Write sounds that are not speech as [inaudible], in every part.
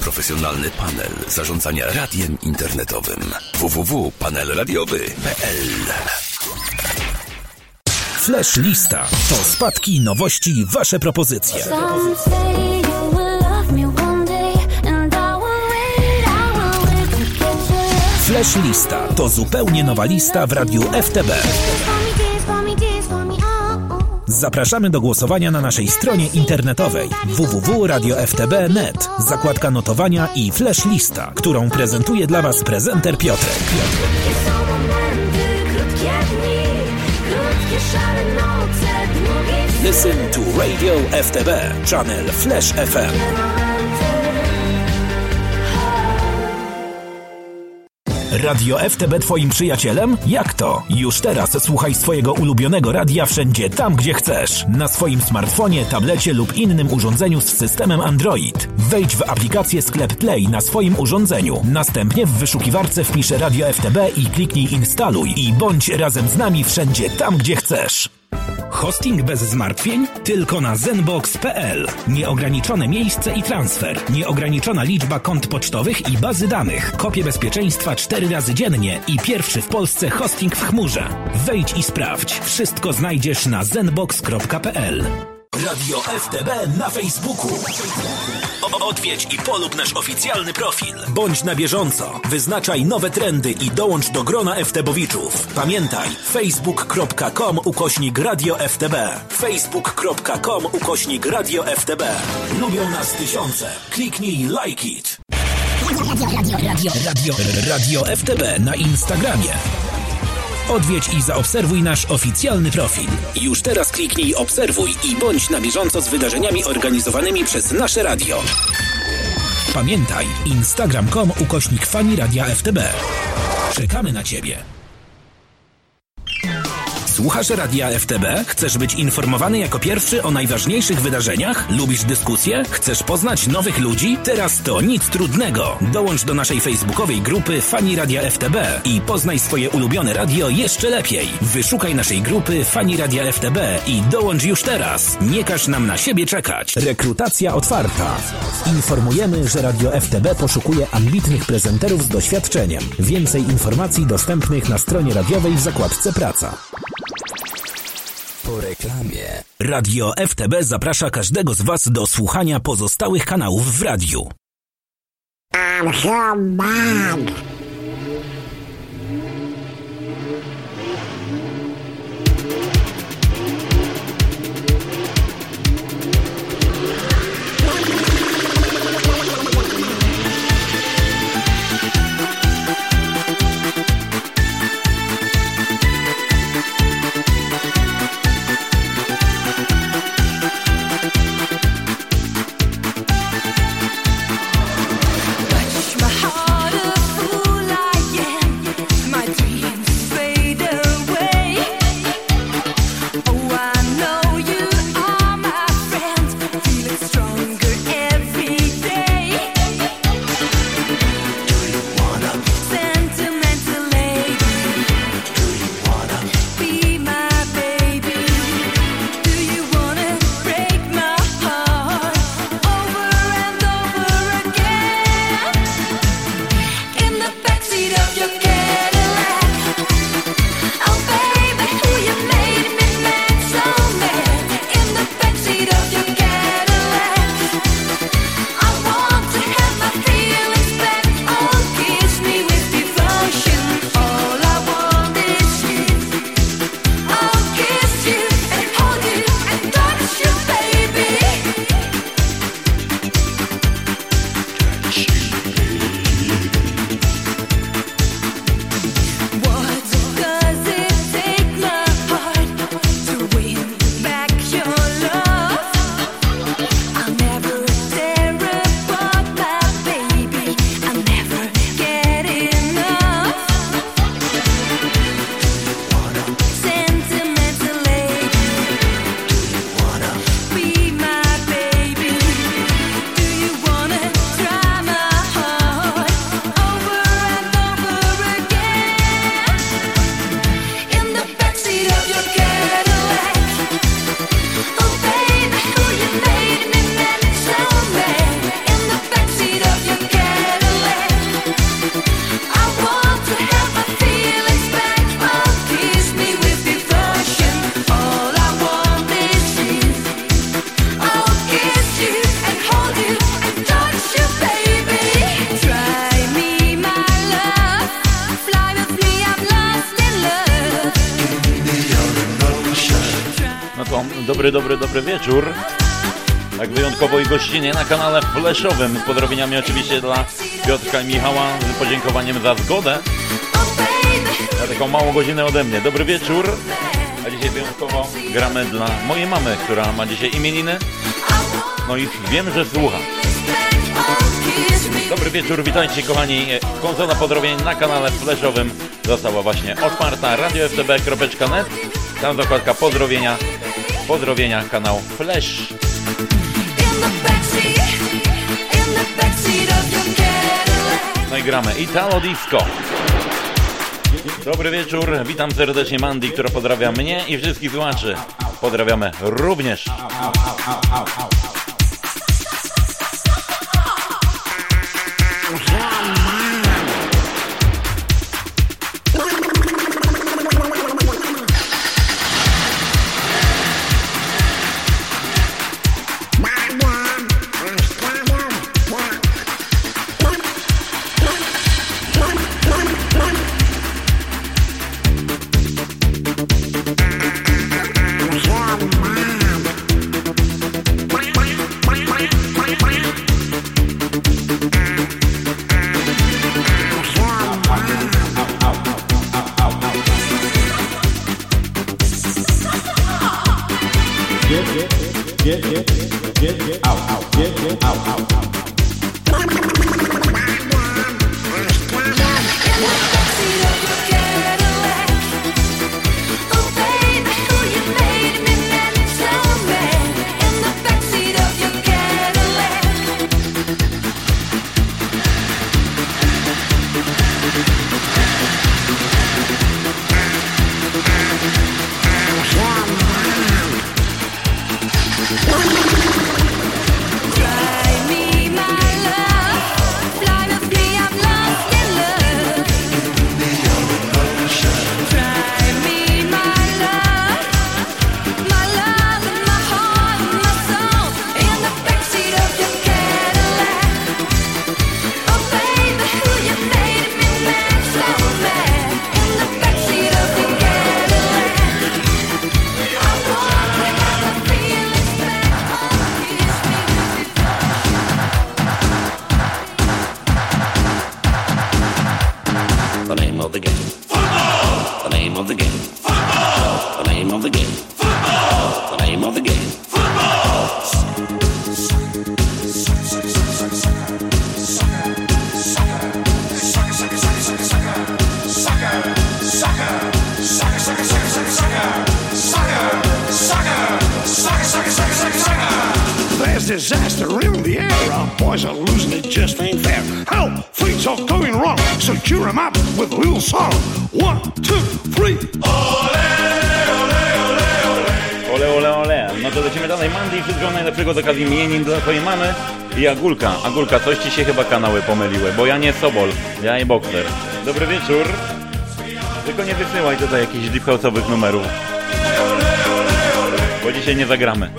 Profesjonalny panel zarządzania radiem internetowym. www.panelradiowy.pl Flash Lista to spadki, nowości, wasze propozycje. Flash Lista to zupełnie nowa lista w radiu FTB. Zapraszamy do głosowania na naszej stronie internetowej www.radioftb.net. Zakładka notowania i flash lista, którą prezentuje dla Was prezenter Piotrek. Listen to Radio FTB, channel Flash FM. Radio FTB Twoim przyjacielem? Jak to? Już teraz słuchaj swojego ulubionego radia wszędzie tam, gdzie chcesz. Na swoim smartfonie, tablecie lub innym urządzeniu z systemem Android. Wejdź w aplikację Sklep Play na swoim urządzeniu. Następnie w wyszukiwarce wpisz Radio FTB i kliknij instaluj i bądź razem z nami wszędzie tam, gdzie chcesz. Hosting bez zmartwień? Tylko na zenbox.pl. Nieograniczone miejsce i transfer. Nieograniczona liczba kont pocztowych i bazy danych. Kopie bezpieczeństwa 4 razy dziennie i pierwszy w Polsce hosting w chmurze. Wejdź i sprawdź. Wszystko znajdziesz na zenbox.pl. Radio FTB na Facebooku. Odwiedź i polub nasz oficjalny profil. Bądź na bieżąco. Wyznaczaj nowe trendy i dołącz do grona FTBowiczów. Pamiętaj facebook.com ukośnik radio FTB. facebook.com ukośnik radio FTB. Lubią nas tysiące. Kliknij like it. Radio, radio, radio. Radio, radio FTB na Instagramie. Odwiedź i zaobserwuj nasz oficjalny profil. Już teraz kliknij obserwuj i bądź na bieżąco z wydarzeniami organizowanymi przez nasze radio. Pamiętaj, instagram.com ukośnik fani radia FTB. Czekamy na Ciebie. Słuchasz Radia FTB? Chcesz być informowany jako pierwszy o najważniejszych wydarzeniach? Lubisz dyskusje? Chcesz poznać nowych ludzi? Teraz to nic trudnego. Dołącz do naszej facebookowej grupy Fani Radia FTB i poznaj swoje ulubione radio jeszcze lepiej. Wyszukaj naszej grupy Fani Radia FTB i dołącz już teraz. Nie każ nam na siebie czekać. Rekrutacja otwarta. Informujemy, że Radio FTB poszukuje ambitnych prezenterów z doświadczeniem. Więcej informacji dostępnych na stronie radiowej w zakładce Praca. Po reklamie. Radio FTB zaprasza każdego z Was do słuchania pozostałych kanałów w radiu. I'm so bad. Wieczór. Tak wyjątkowo i gościnnie na kanale Fleszowym. Z pozdrowieniami oczywiście dla Piotrka i Michała z podziękowaniem za zgodę. Na taką małą godzinę ode mnie. Dobry wieczór. A dzisiaj wyjątkowo gramy dla mojej mamy, która ma dzisiaj imieniny. No i wiem, że słucha. Dobry wieczór, witajcie kochani. Konsola pozdrowień na kanale Fleszowym została właśnie otwarta. radioftb.net Tam zakładka pozdrowienia. Pozdrowienia kanał Flash. No i gramy Italo Disco. Dobry wieczór, witam serdecznie Mandy, która pozdrawia mnie i wszystkich słuchaczy. Pozdrawiamy również. I Agulka. Agulka, coś ci się chyba kanały pomyliły, bo ja nie Sobol, ja i Boxer. Dobry wieczór. Tylko nie wysyłaj tutaj jakichś deep house'owych numerów. Bo dzisiaj nie zagramy.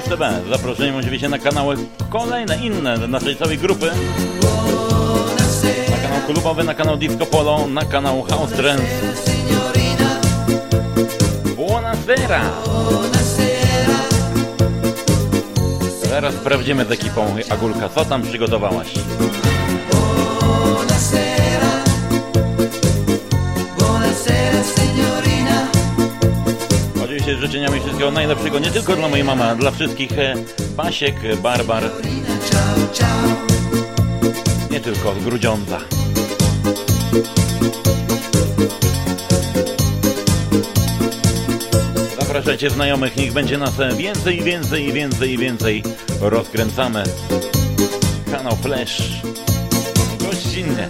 STB. Zaproszenie oczywiście na kanały kolejne, inne naszej całej grupy. Na kanał klubowy, na kanał Disco Polo, na kanał House Trends. Buonasera! Teraz sprawdzimy z ekipą Agulka, co tam przygotowałaś. Życzeniami wszystkiego najlepszego, nie tylko dla mojej mamy, ale dla wszystkich e, Basiek, Barbar, nie tylko z Grudziądza. Zapraszajcie znajomych, niech będzie nas więcej, więcej, więcej, więcej. Rozkręcamy kanał Flash gościnnie.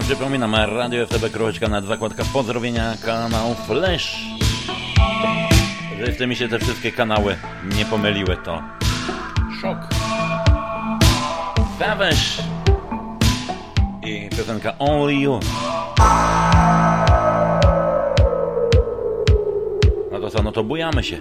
Ja przypominam, Radio FTB Kropeczka nad zakładka pozdrowienia kanał Flash. Że jeszcze mi się te wszystkie kanały nie pomyliły, to szok. Savage i piosenka Only You. No to co, no to bujamy się.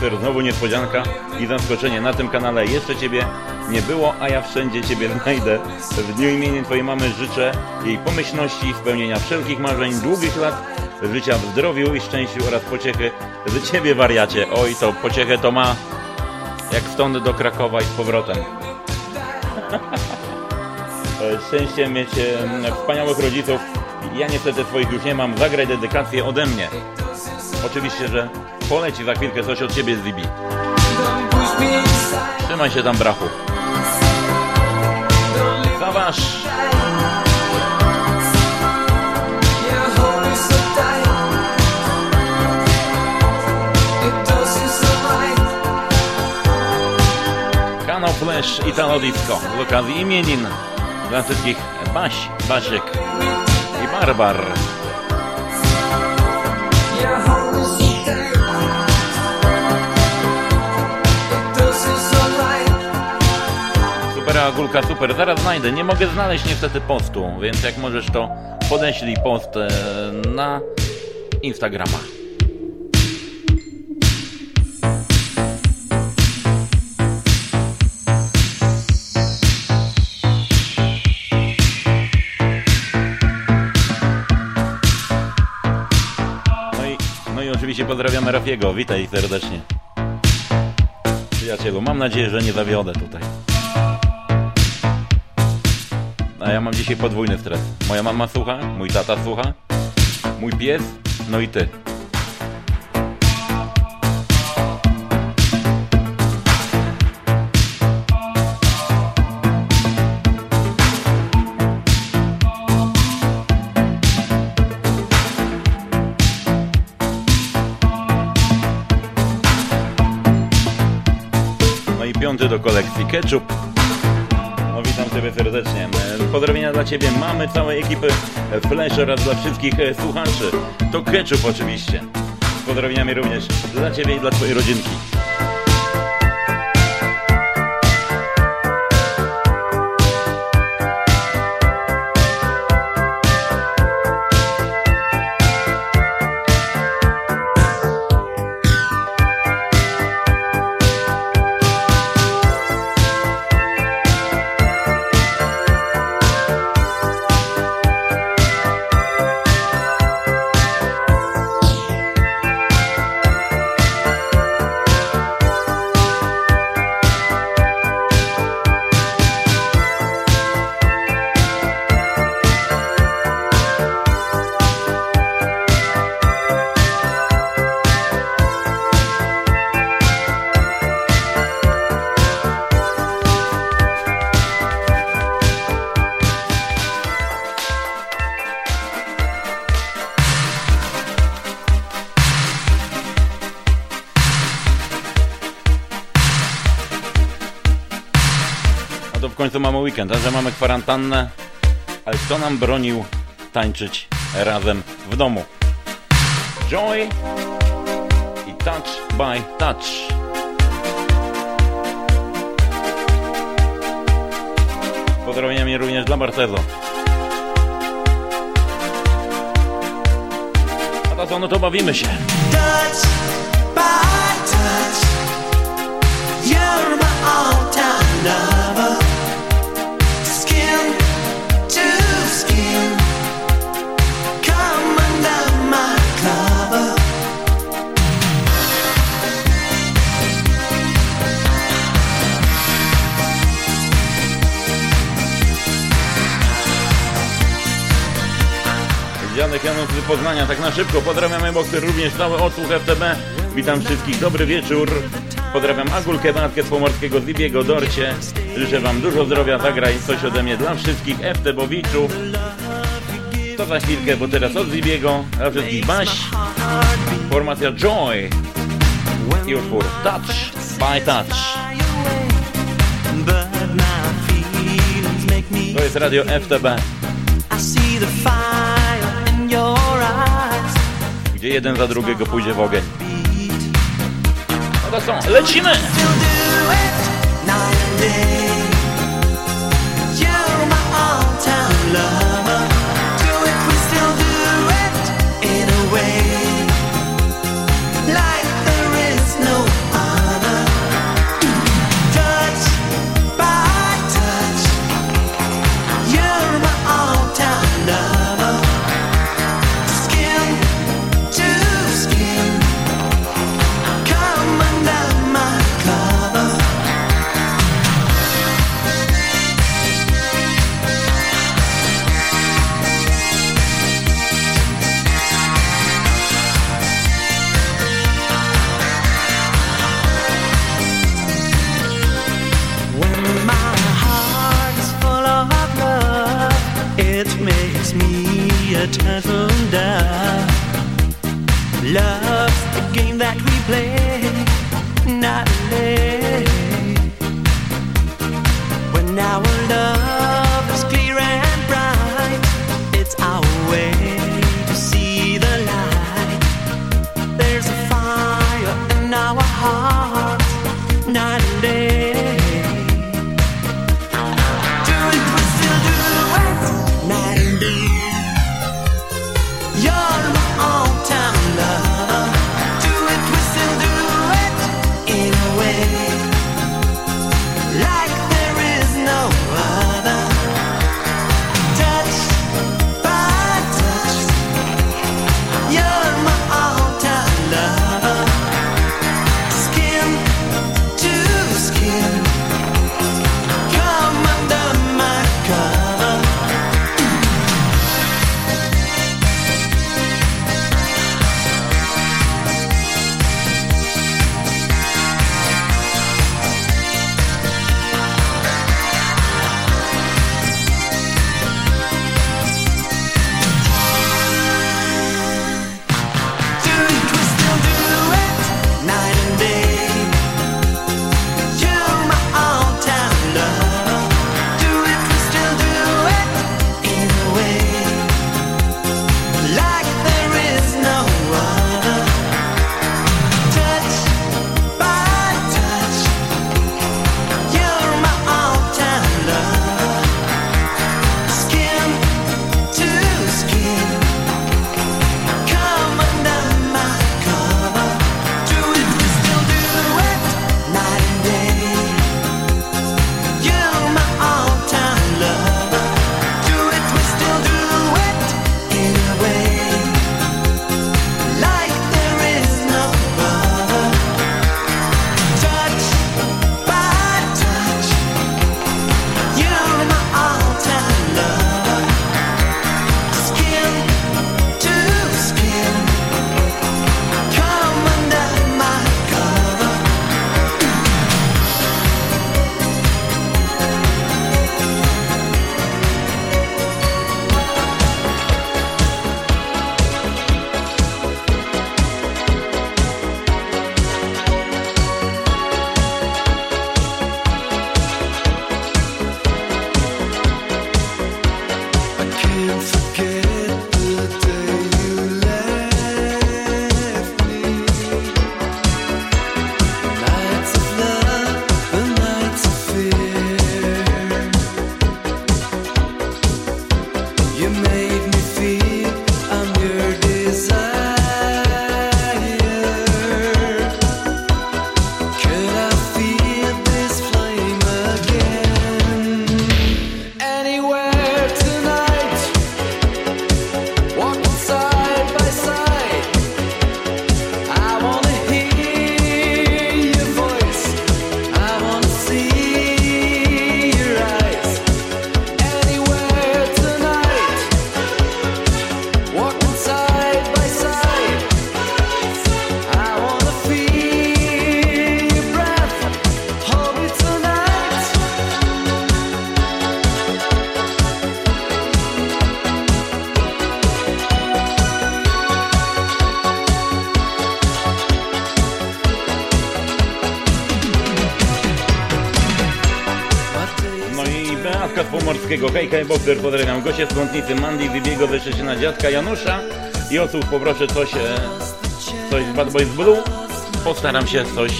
Boxer, znowu niespodzianka i zaskoczenie. Na tym kanale jeszcze Ciebie nie było, a ja wszędzie Ciebie [laughs] znajdę. W dniu imienia Twojej mamy życzę jej pomyślności, spełnienia wszelkich marzeń, długich lat, życia w zdrowiu i szczęściu oraz pociechy z Ciebie wariacie. Oj, to pociechę to ma jak stąd do Krakowa i z powrotem. [laughs] Szczęście mieć wspaniałych rodziców. Ja niestety swoich już nie mam. Zagraj dedykację ode mnie. Oczywiście, że poleci za chwilkę coś od Ciebie z Libii. Trzymaj się tam, brachu. Zaważ! Kanał Flash Italo Disco z okazji imienin dla wszystkich Baś, Basiek i Barbar. Agulka, super, zaraz znajdę. Nie mogę znaleźć niestety postu, więc jak możesz to podeślij post e, na Instagrama. No i, no i oczywiście pozdrawiamy Rafiego. Witaj serdecznie. Przyjacielu, mam nadzieję, że nie zawiodę tutaj. A ja mam dzisiaj podwójny stres. Moja mama słucha, mój tata słucha, mój pies, no i ty. No i piąty do kolekcji ketchup. Ciebie serdecznie. Pozdrowienia dla Ciebie mamy całej ekipy Flash oraz dla wszystkich słuchaczy. To Ketchup oczywiście. Pozdrowieniami również dla Ciebie i dla Twojej rodzinki. Końcu mamy weekend, a że mamy kwarantannę, ale kto nam bronił tańczyć razem w domu? Joy i Touch by Touch. Pozdrowieniami również dla Bartezo. A to co, no to bawimy się. Touch by touch You're my all-time lover Janek Janów z Poznania, tak na szybko. Pozdrawiamy Boxer, również cały odsłuch FTB. Witam wszystkich, dobry wieczór. Pozdrawiam Agulkę, Natkę z Pomorskiego, Zibiego, Dorcie. Życzę Wam dużo zdrowia, zagraj coś ode mnie dla wszystkich FTBowiczów. To za chwilkę, bo teraz od Zibiego, dla wszystkich Baś. Formacja Joy. I utwór Touch by Touch. To jest radio FTB gdzie jeden za drugiego pójdzie w ogień. No to są, lecimy! You're my all-time lover. Pomorskiego, Hej Hej Boxer, pozdrawiam Gosie z Kątnicy, Mandy, Wybiego ze Szczecina, dziadka Janusza i osób poproszę coś, e, coś z Bad Boys Blue. Postaram się coś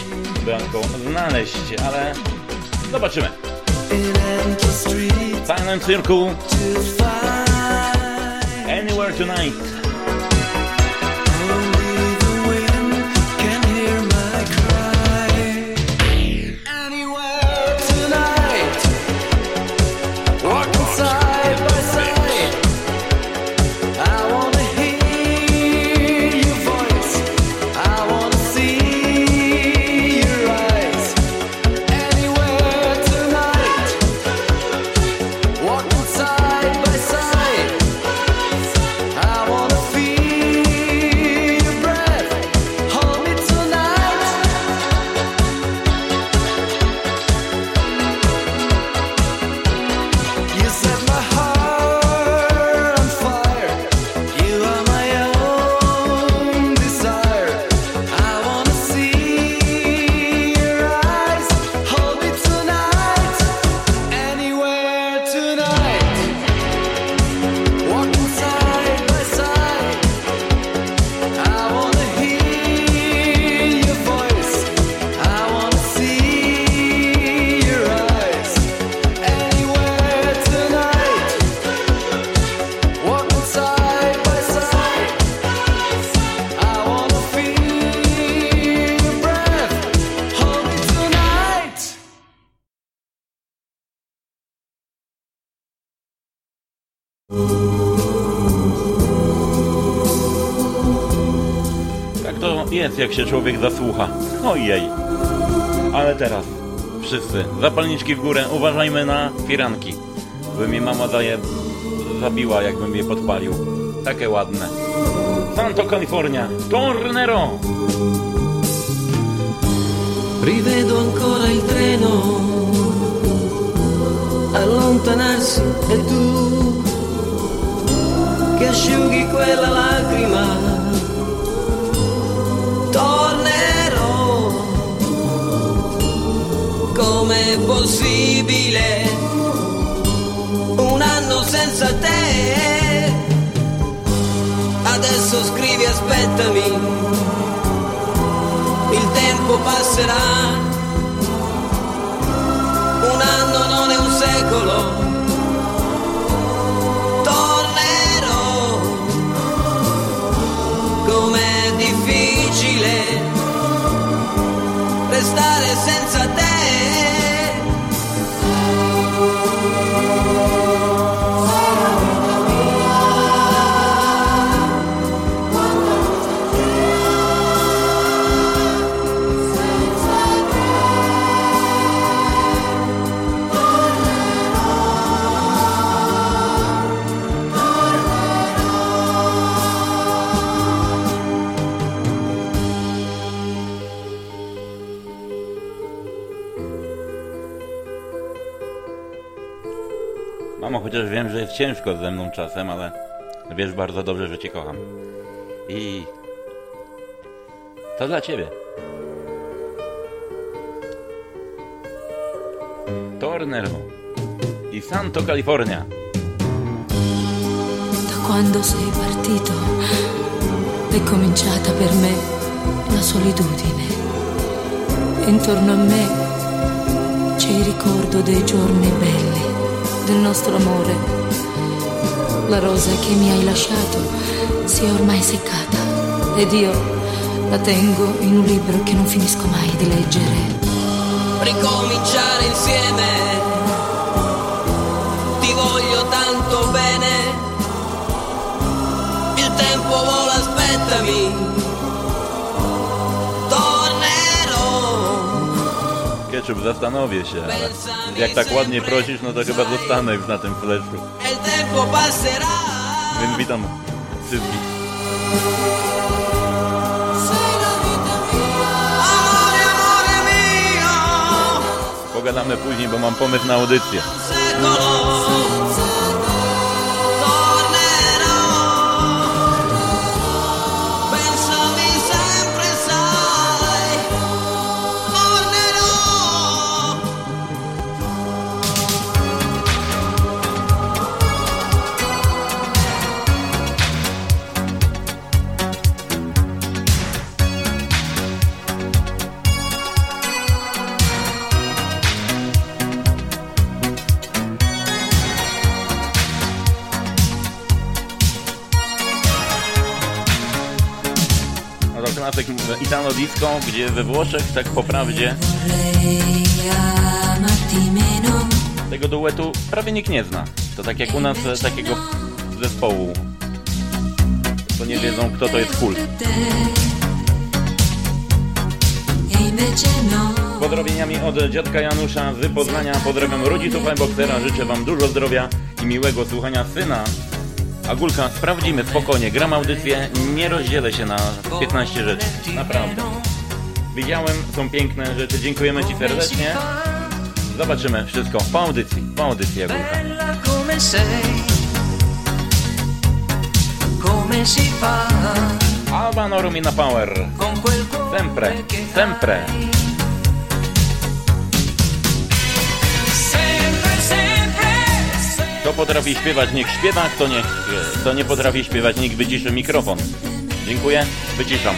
dodatkowo znaleźć, ale zobaczymy. Silent Circle Anywhere Tonight jak się człowiek zasłucha. Ojej. Ale teraz wszyscy, zapalniczki w górę, uważajmy na firanki. By mi mama daje, zabiła, jakbym je podpalił. Takie ładne. Santo California, Tornero! Rivedo ancora il treno allontanarsi e tu che asciughi quella lacrima Com'è possibile un anno senza te? Adesso scrivi aspettami, il tempo passerà. Un anno non è un secolo restare senza te. Chociaż wiem, że jest ciężko ze mną czasem, ale wiesz bardzo dobrze, że Cię kocham. I to dla Ciebie. Tornero i Santo California. Da quando sei partito è cominciata per me la solitudine. Intorno a me c'è il ricordo dei giorni belli del nostro amore. La rosa che mi hai lasciato si è ormai seccata ed io la tengo in un libro che non finisco mai di leggere. Ricominciare insieme, ti voglio tanto bene, il tempo vola, aspettami ketchup, zastanowię się, ale jak tak ładnie prosisz, no to chyba zostanę już na tym fleszu. Więc witam wszystkich. Pogadamy później, bo mam pomysł na audycję. Gdzie we Włoszech, tak po prawdzie, tego duetu prawie nikt nie zna. To tak jak u nas e, takiego zespołu, to nie wiedzą kto to jest kult. Pozdrowieniami od dziadka Janusza z Poznania. Pozdrawiam rodziców boksera. Życzę Wam dużo zdrowia i miłego słuchania syna. Agulka, sprawdzimy spokojnie. Gram audycję, nie rozdzielę się na 15 rzeczy. Naprawdę. Widziałem, są piękne rzeczy. Dziękujemy Ci serdecznie. Zobaczymy wszystko po audycji. Po audycji, Agulka. come si fa Alba Normina Power. Sempre, sempre. Kto potrafi śpiewać, niech śpiewa, kto, niech, kto nie potrafi śpiewać, niech wyciszy mikrofon. Dziękuję, wyciszam.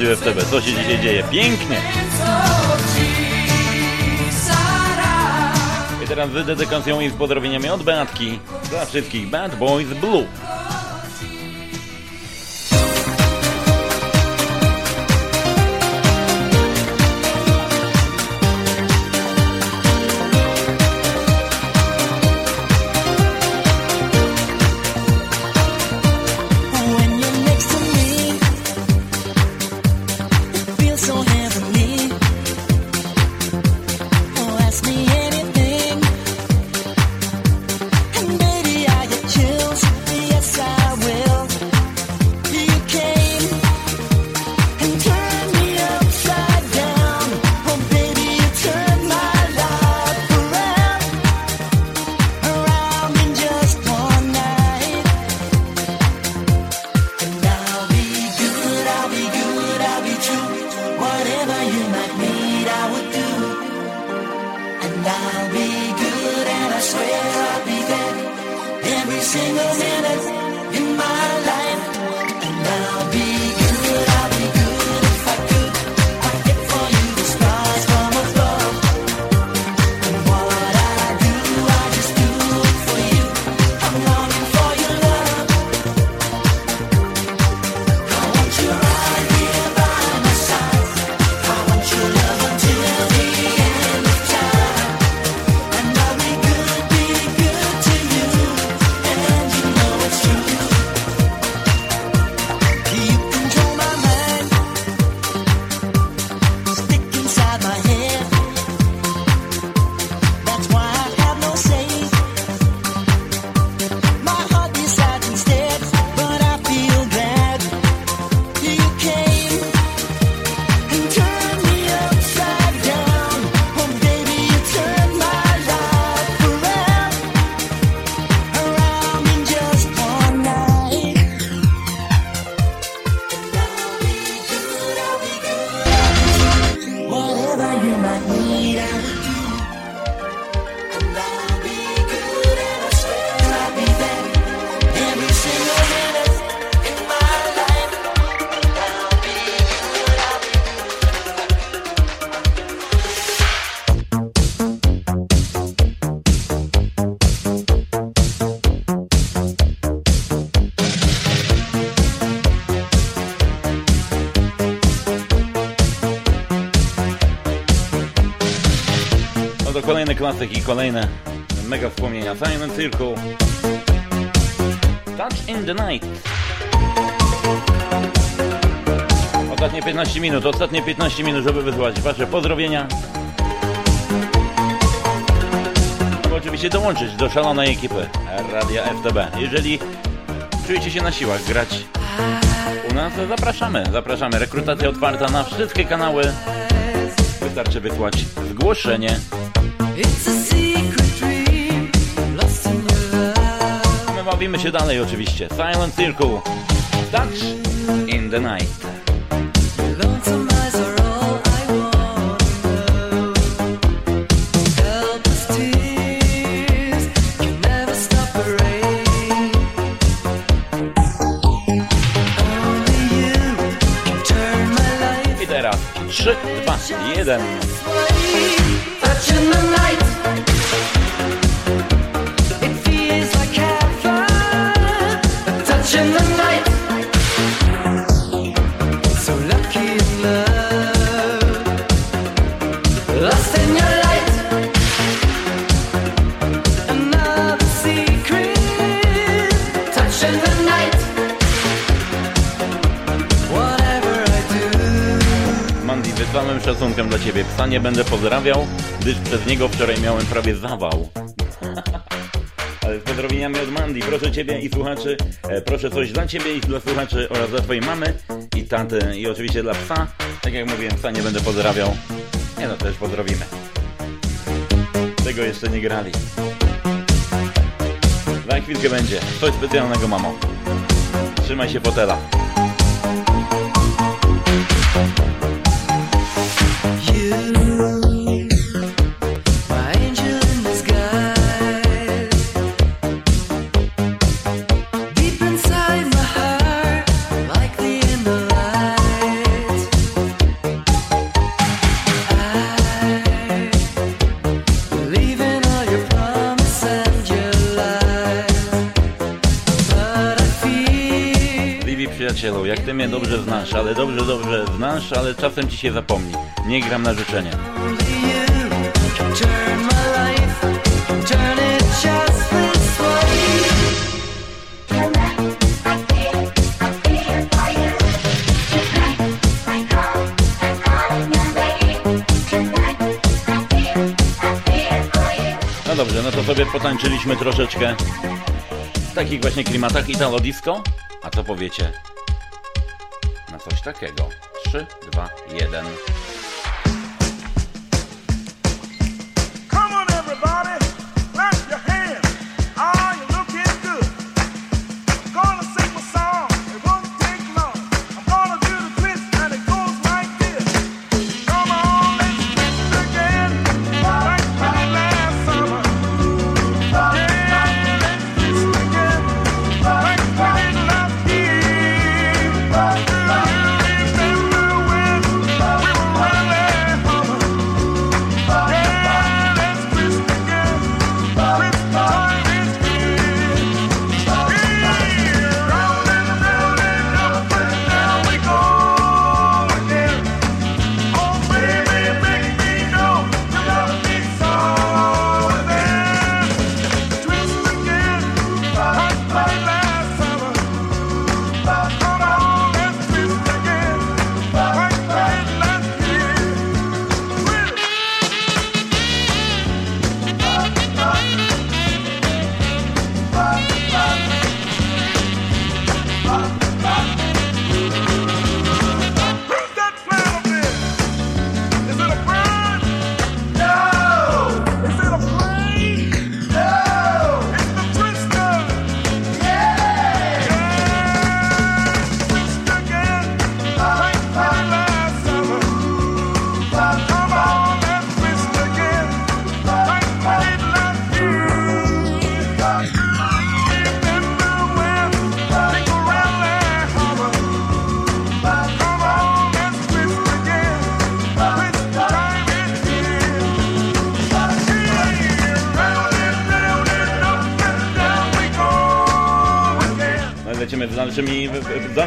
FTB, co się dzisiaj dzieje? Pięknie! I teraz z dedykacją i z pozdrowieniami od Beatki dla wszystkich Bad Boys Blue. Kolejny klasyk i kolejne mega wspomnienia. Silent Circle. Touch in the Night. Ostatnie 15 minut, ostatnie 15 minut, żeby wysłać Wasze pozdrowienia. Oczywiście dołączyć do szalonej ekipy Radia FTB. Jeżeli czujecie się na siłach grać u nas, zapraszamy. Zapraszamy. Rekrutacja otwarta na wszystkie kanały. Wystarczy wysłać zgłoszenie. bawimy się dalej oczywiście. Silent Circle, Touch in the Night. I teraz 3, 2, 1. z całym szacunkiem dla Ciebie. Psa nie będę pozdrawiał, gdyż przez niego wczoraj miałem prawie zawał. [laughs] Ale z pozdrowieniami od Mandy, proszę Ciebie i słuchaczy, e, proszę coś dla Ciebie i dla słuchaczy oraz dla Twojej mamy i taty i oczywiście dla psa. Tak jak mówiłem, psa nie będę pozdrawiał. Nie no, też pozdrowimy. Tego jeszcze nie grali. Za chwilkę będzie. Coś specjalnego, mamo. Trzymaj się fotela. You, dobrze znasz, ale dobrze, dobrze znasz, ale czasem ci się zapomni. Nie gram na way. No dobrze, no to sobie potańczyliśmy troszeczkę w takich właśnie klimatach Italo Disco. A co powiecie takiego? 3, 2, 1.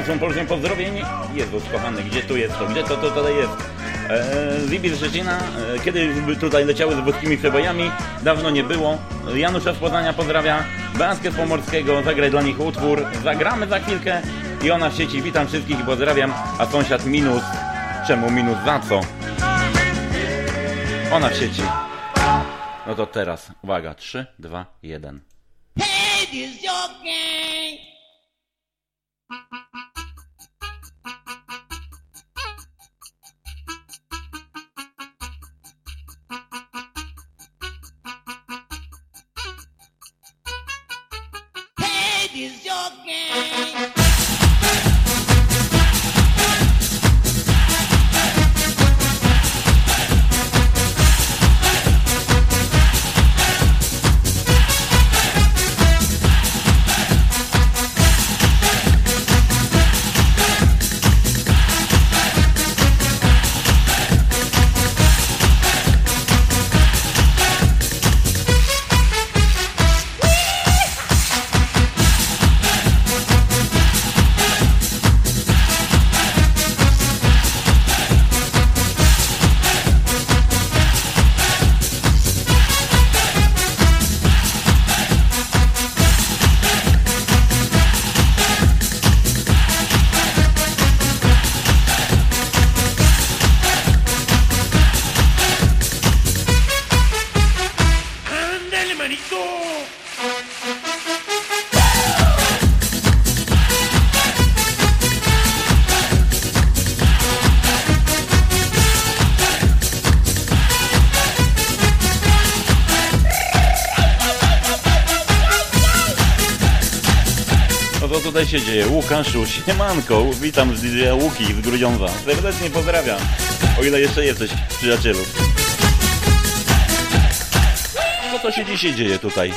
z dalszą porcją pozdrowień. Jezus kochany, gdzie tu jest to? Gdzie to, to tutaj jest? Eee, Zibi z Szczecina, e, kiedyś tutaj leciały z włoskimi przebojami, dawno nie było. Janusza z Poznania pozdrawia, Beaskę z Pomorskiego, zagraj dla nich utwór, zagramy za chwilkę i ona w sieci, witam wszystkich i pozdrawiam, a sąsiad minus, czemu minus, za co? Ona w sieci. No to teraz, uwaga, 3, 2, 1. Hey, this your gang. Hey, tutaj się dzieje? Łukaszu, siemanko, witam z DJ Łuki z Grudziądza. Serdecznie pozdrawiam, o ile jeszcze jesteś, przyjacielu. Co to się dzisiaj dzieje tutaj?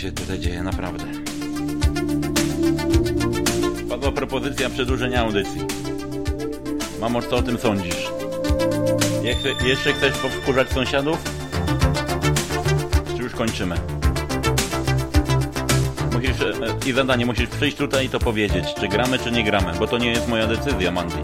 Się tutaj dzieje, naprawdę. Padła propozycja przedłużenia audycji. Mamo, co o tym sądzisz? Jeszcze, chcesz powkurzać sąsiadów? Czy już kończymy? Musisz, e, i zadanie, musisz przyjść tutaj i to powiedzieć, czy gramy, czy nie gramy, bo to nie jest moja decyzja, Mandy.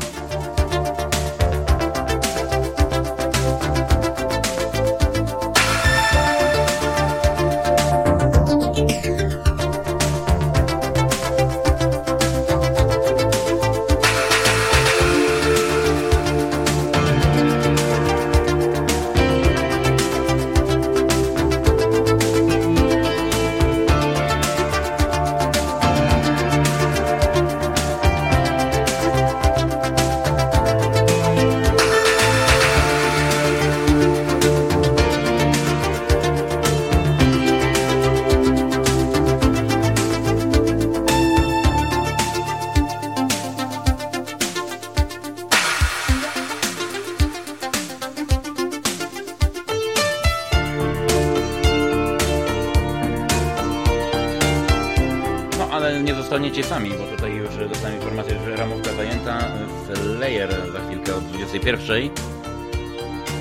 21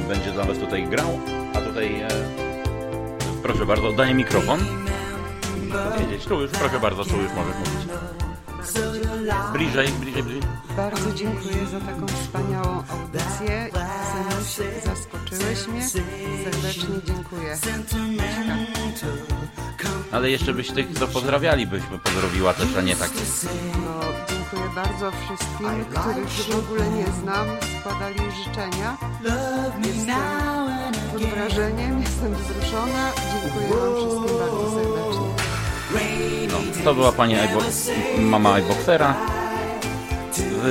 będzie dla Was tutaj grał, a tutaj e, proszę bardzo, oddaję mikrofon. Powiedzieć, tu już, proszę bardzo, tu już możesz mówić. Bliżej, bliżej, bliżej. Bardzo dziękuję za taką wspaniałą audycję. Zenusiu, zaskoczyłeś mnie. Serdecznie dziękuję. Ale jeszcze byś tych, co pozdrawiali, byś pozdrowiła też, a nie tak. No, dziękuję bardzo wszystkim, których w ogóle nie znam. Składali życzenia. Jestem pod wrażeniem, jestem wzruszona. Dziękuję Wam wszystkim bardzo serdecznie. No, to była pani iBo mama iBoxera.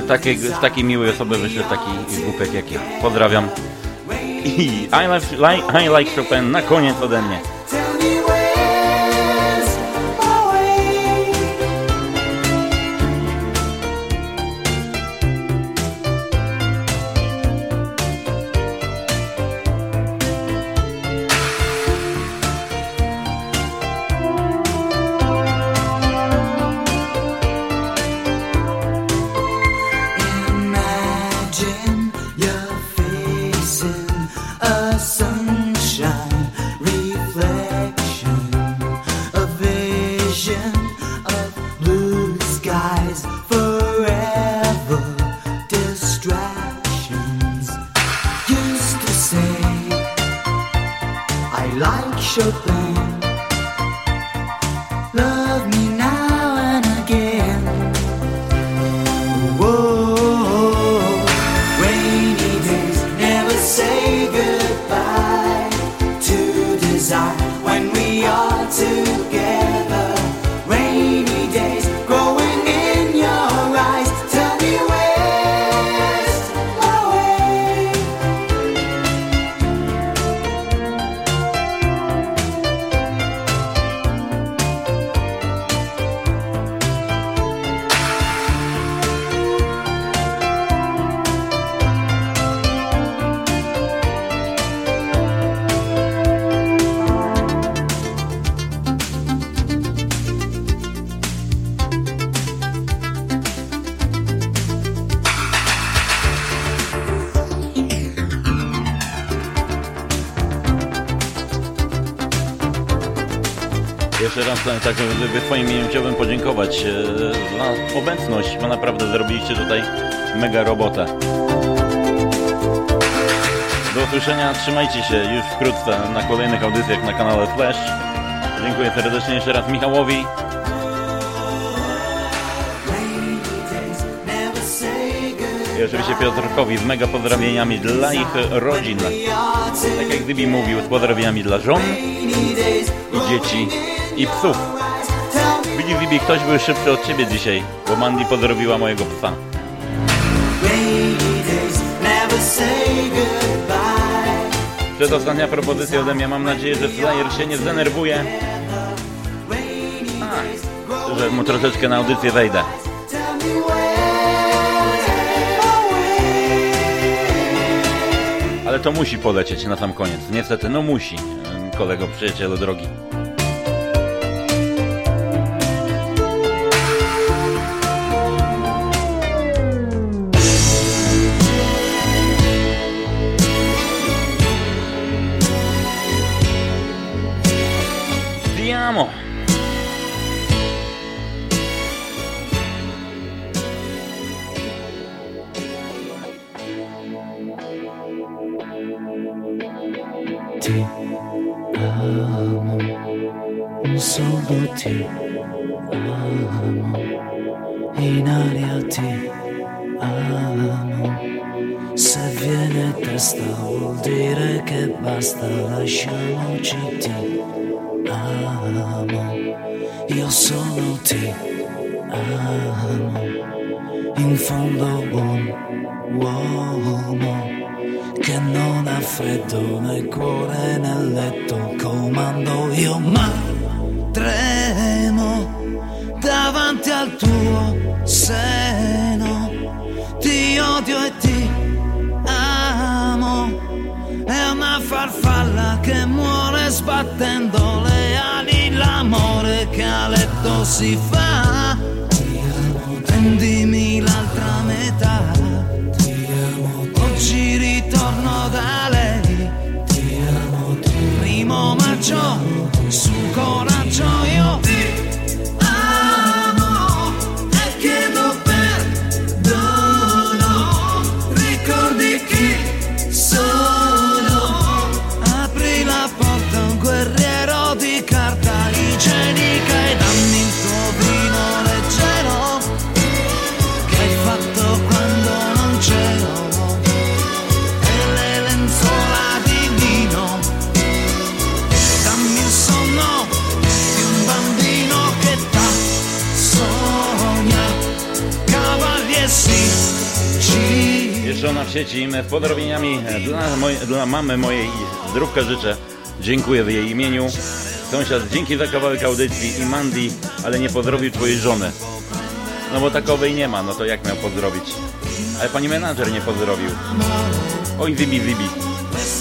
Z takiej, z takiej miłej osoby wyszedł taki głupek jak ja. Pozdrawiam. I I like, like, I like Chopin na koniec ode mnie. Tak, w Twoim imieniu chciałbym podziękować e, za obecność, bo naprawdę zrobiliście tutaj mega robotę. Do usłyszenia, trzymajcie się już wkrótce na kolejnych audycjach na kanale Flash. Dziękuję serdecznie jeszcze raz Michałowi. I oczywiście Piotrkowi z mega pozdrowieniami dla ich rodzin. Tak jak Dybi mówił, z pozdrowieniami dla żon, i dzieci, i psów. Widzisz, Dybi, ktoś był szybszy od ciebie dzisiaj, bo Mandy pozdrowiła mojego psa. Przedostatnia propozycja ode mnie. Mam nadzieję, że Slayer się nie zdenerwuje. A, że mu troszeczkę na audycję wejdę. Ale to musi polecieć na sam koniec. Niestety, no musi, kolego, przyjacielu drogi. see. sieci w podrobieniami dla, moj, dla mamy mojej zdrówka życzę. Dziękuję w jej imieniu. Sąsiad, dzięki za kawałek audycji i Mandy, ale nie pozdrowił twojej żony. No bo takowej nie ma, no to jak miał pozdrowić? Ale pani menadżer nie pozdrowił. Oj, wibi, wibi.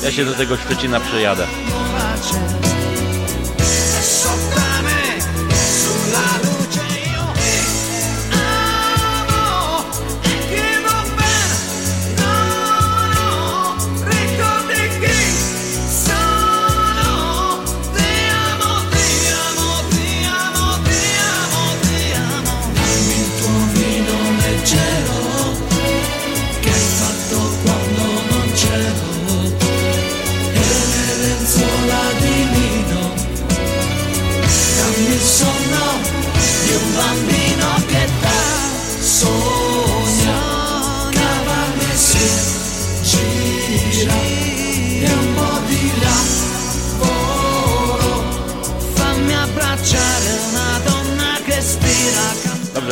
Ja się do tego Szczecina przejadę.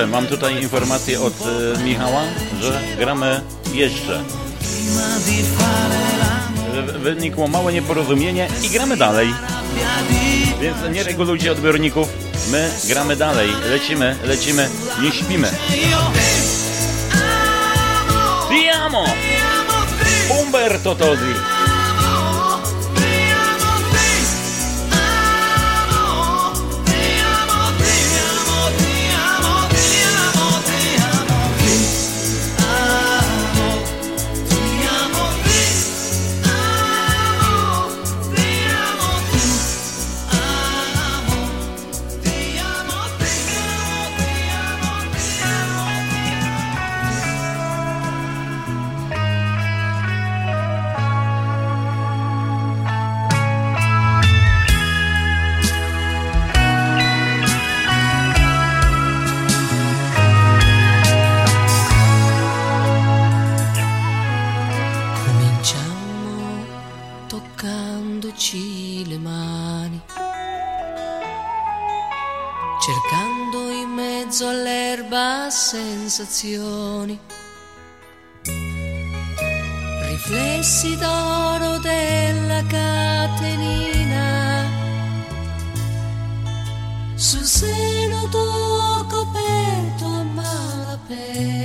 Dobrze, mam tutaj informację od e, Michała, że gramy jeszcze. Wynikło małe nieporozumienie i gramy dalej. Więc nie regulujcie odbiorników. My gramy dalej. Lecimy, lecimy, nie śpimy. Diamo! Umberto Tozzi! sensazioni. Riflessi d'oro della catenina sul seno tuo coperto a malapena.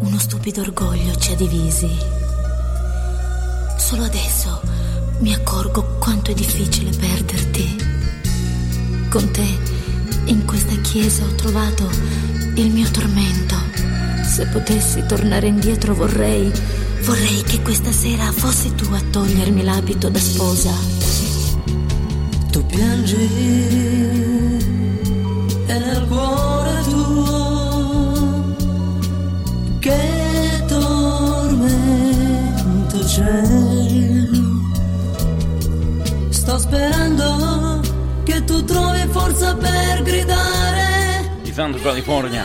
Uno stupido orgoglio ci ha divisi. Solo adesso mi accorgo quanto è difficile perderti. Con te in questa chiesa ho trovato il mio tormento. Se potessi tornare indietro vorrei, vorrei che questa sera fossi tu a togliermi l'abito da sposa. Tu piangi e nel cuore cielo. Sto sperando che tu trovi forza per gridare. Di Santo California.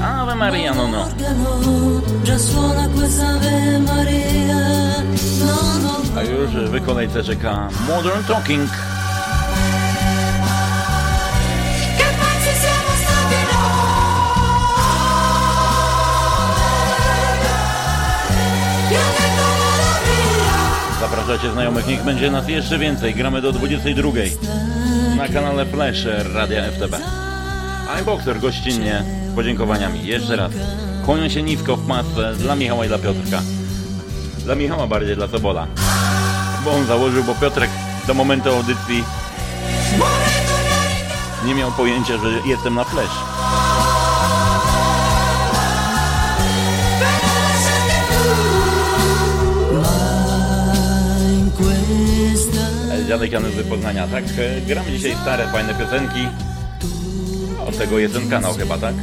Ave Maria, no, no. Già suona questa Ave Maria. No, no. A już wykonaj che Modern Talking. Zapraszacie znajomych, niech będzie nas jeszcze więcej. Gramy do 22 na kanale Flash Radia FTB. iBoxer gościnnie z podziękowaniami. Jeszcze raz. Kłonią się nisko w masce dla Michała i dla Piotrka. Dla Michała bardziej, dla Sobola. Bo on założył, bo Piotrek do momentu audycji nie miał pojęcia, że jestem na Flash. Dziadek Janusz z Poznania. Tak, e, gramy dzisiaj stare, fajne piosenki. Od tego jest ten kanał chyba, tak?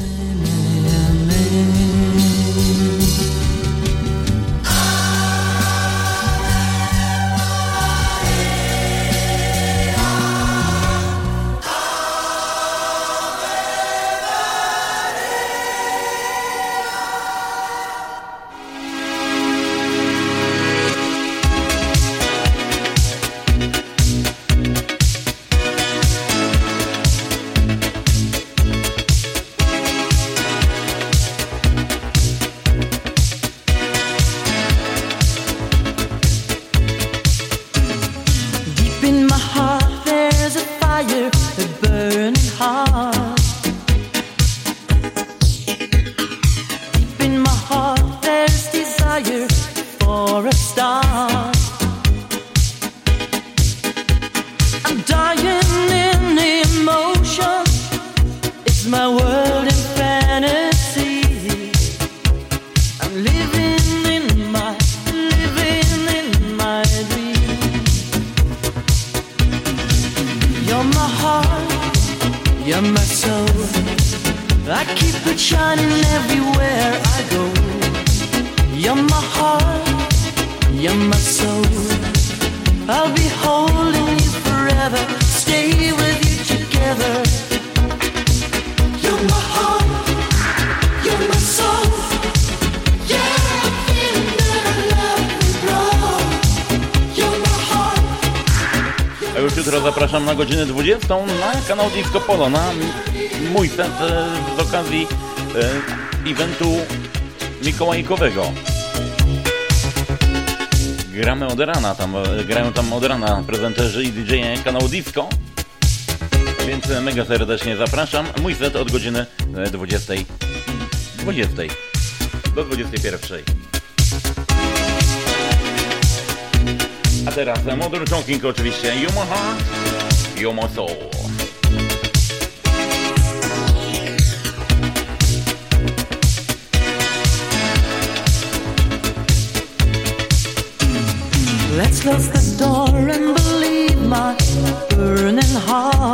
Disco Polo, na mój set e, z okazji e, eventu mikołajkowego. Gramy od rana, tam, e, grają tam od rana prezenterzy i DJ kanału Disco. Więc e, mega serdecznie zapraszam. Mój set od godziny e, 20. 20 do 21. A teraz e, Modern Talking oczywiście. You my heart, you my soul. Let's close the door and believe my burning heart.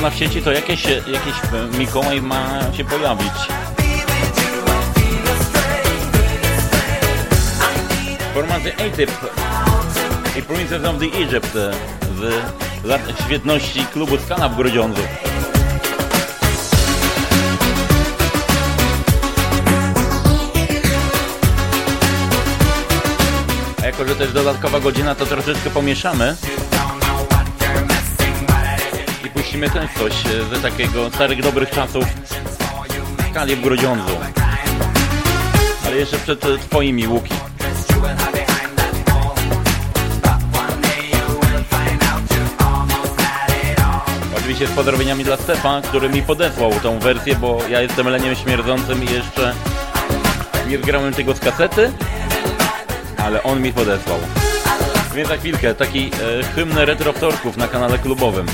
Ona w sieci to jakieś, jakieś e, Mikołaj ma się pojawić. Formacja A-Typ i Princess of the Egypt lat świetności klubu Skala w Grudziądzu. A jako, że jest dodatkowa godzina, to troszeczkę pomieszamy. Puścimy też coś ze takiego starych, dobrych czasów w skali w Grudziądzu. Ale jeszcze przed e, twoimi łuki. Oczywiście z pozdrowieniami dla Stefa, który mi podesłał tą wersję, bo ja jestem leniem śmierdzącym i jeszcze nie zgrałem tego z kasety, ale on mi podesłał. Więc za chwilkę taki e, hymn retrowtorków na kanale klubowym.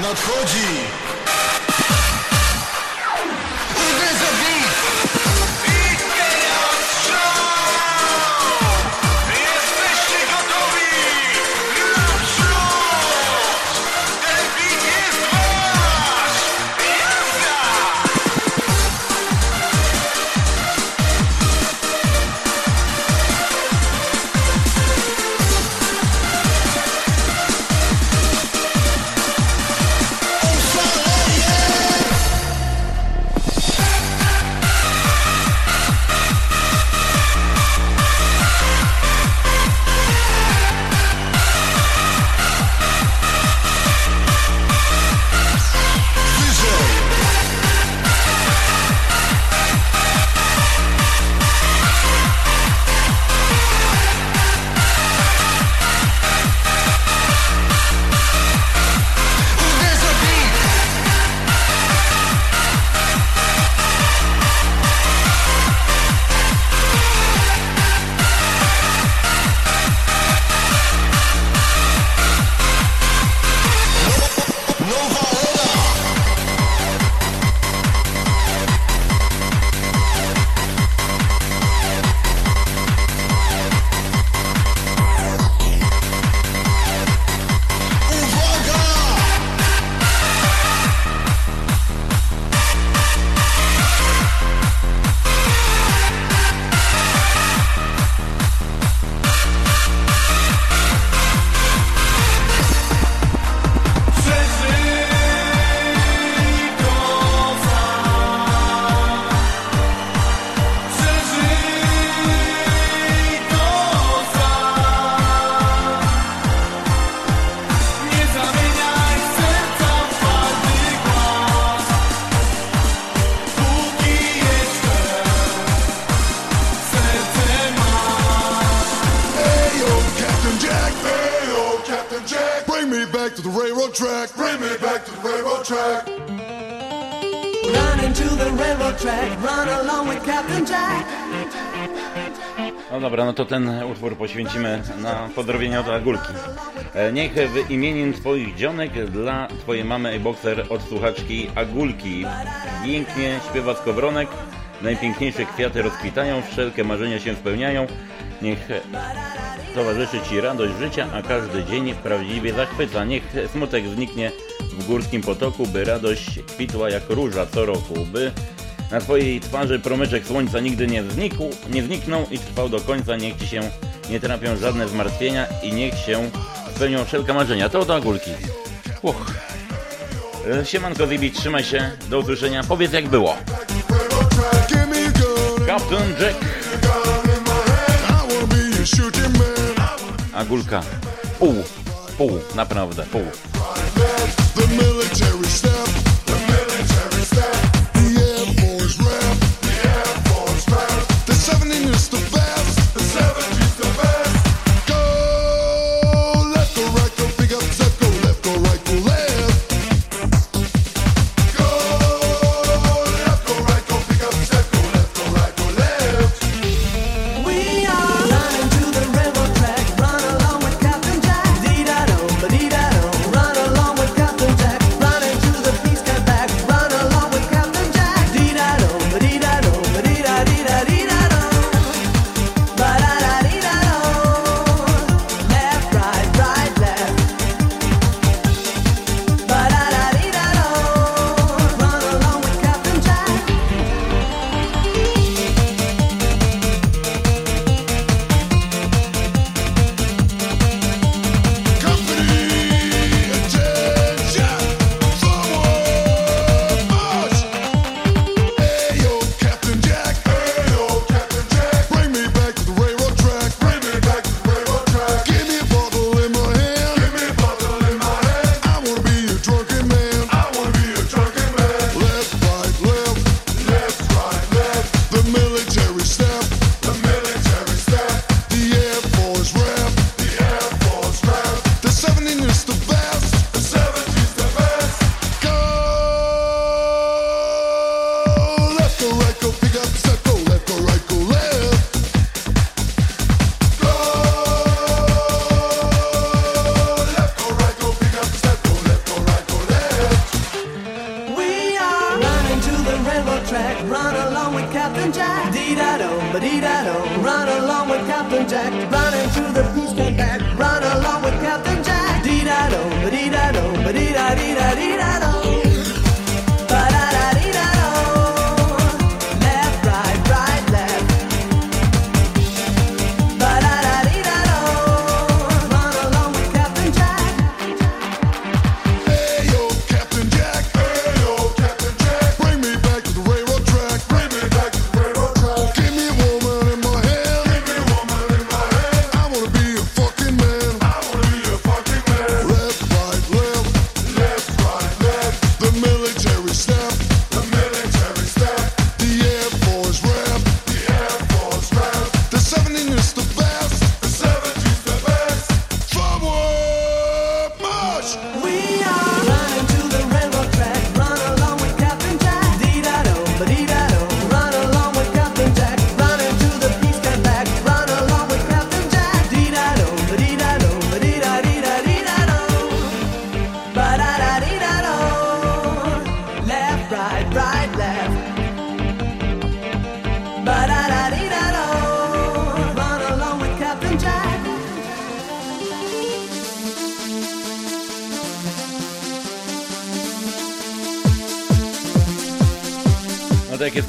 nadchodzi! poświęcimy na podrobienia dla górki. E, niech w imieniu Twoich dzionek dla Twojej mamy i boxer od słuchaczki Agulki. Pięknie śpiewa skowronek, najpiękniejsze kwiaty rozkwitają, wszelkie marzenia się spełniają. Niech towarzyszy Ci radość życia, a każdy dzień prawdziwie zachwyca. Niech smutek zniknie w górskim potoku, by radość kwitła jak róża co roku, by na Twojej twarzy promyczek słońca nigdy nie znikł, nie zniknął i trwał do końca, niech Ci się nie trapią żadne zmartwienia i niech się spełnią wszelkie marzenia. To do Agulki. Uch. E, Siemanko Zibi, trzymaj się, do usłyszenia, powiedz jak było. Captain Jack. Agulka, pół, pół, naprawdę, pół.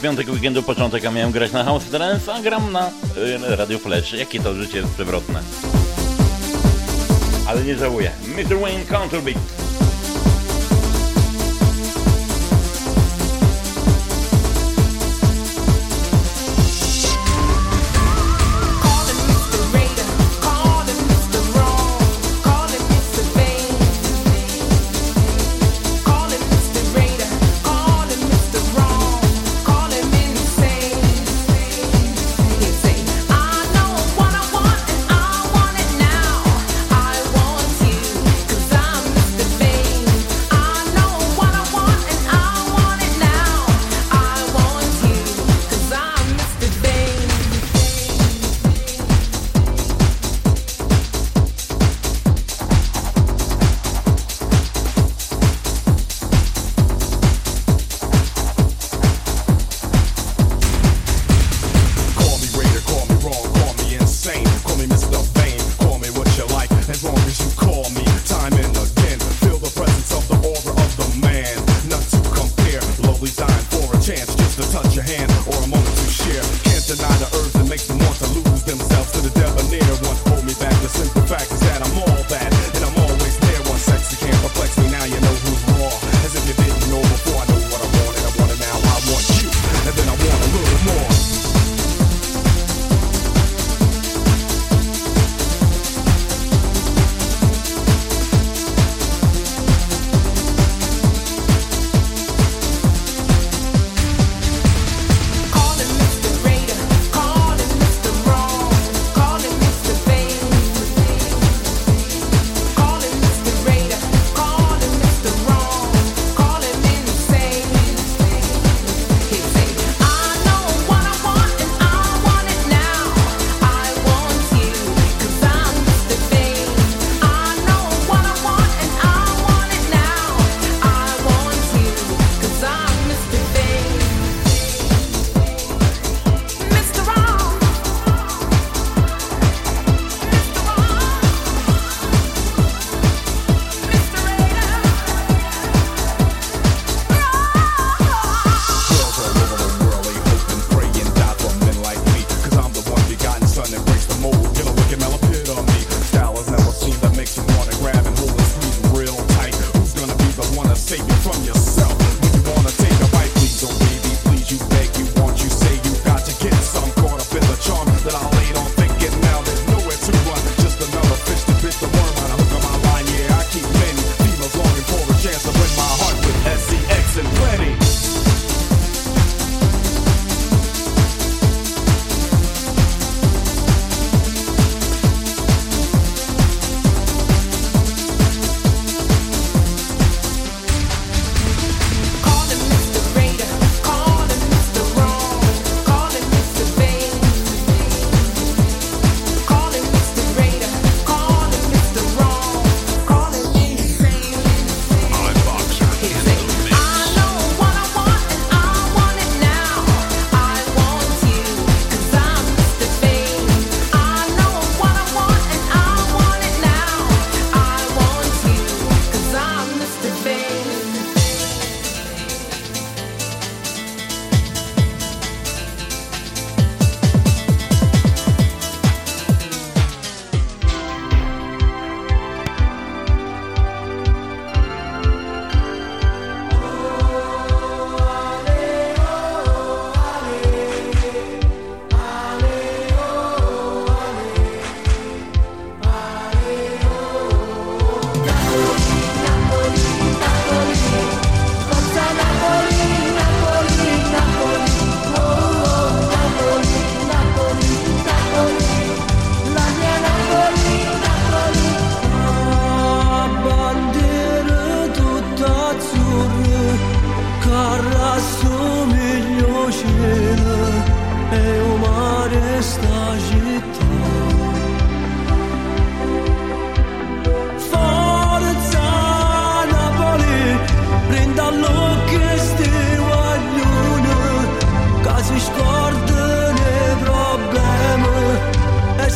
Jest piątek weekendu, początek, a miałem grać na House Trance, a gram na y, Radio Flash. Jakie to życie jest przewrotne. Ale nie żałuję. Mr. Wayne Counterbeat.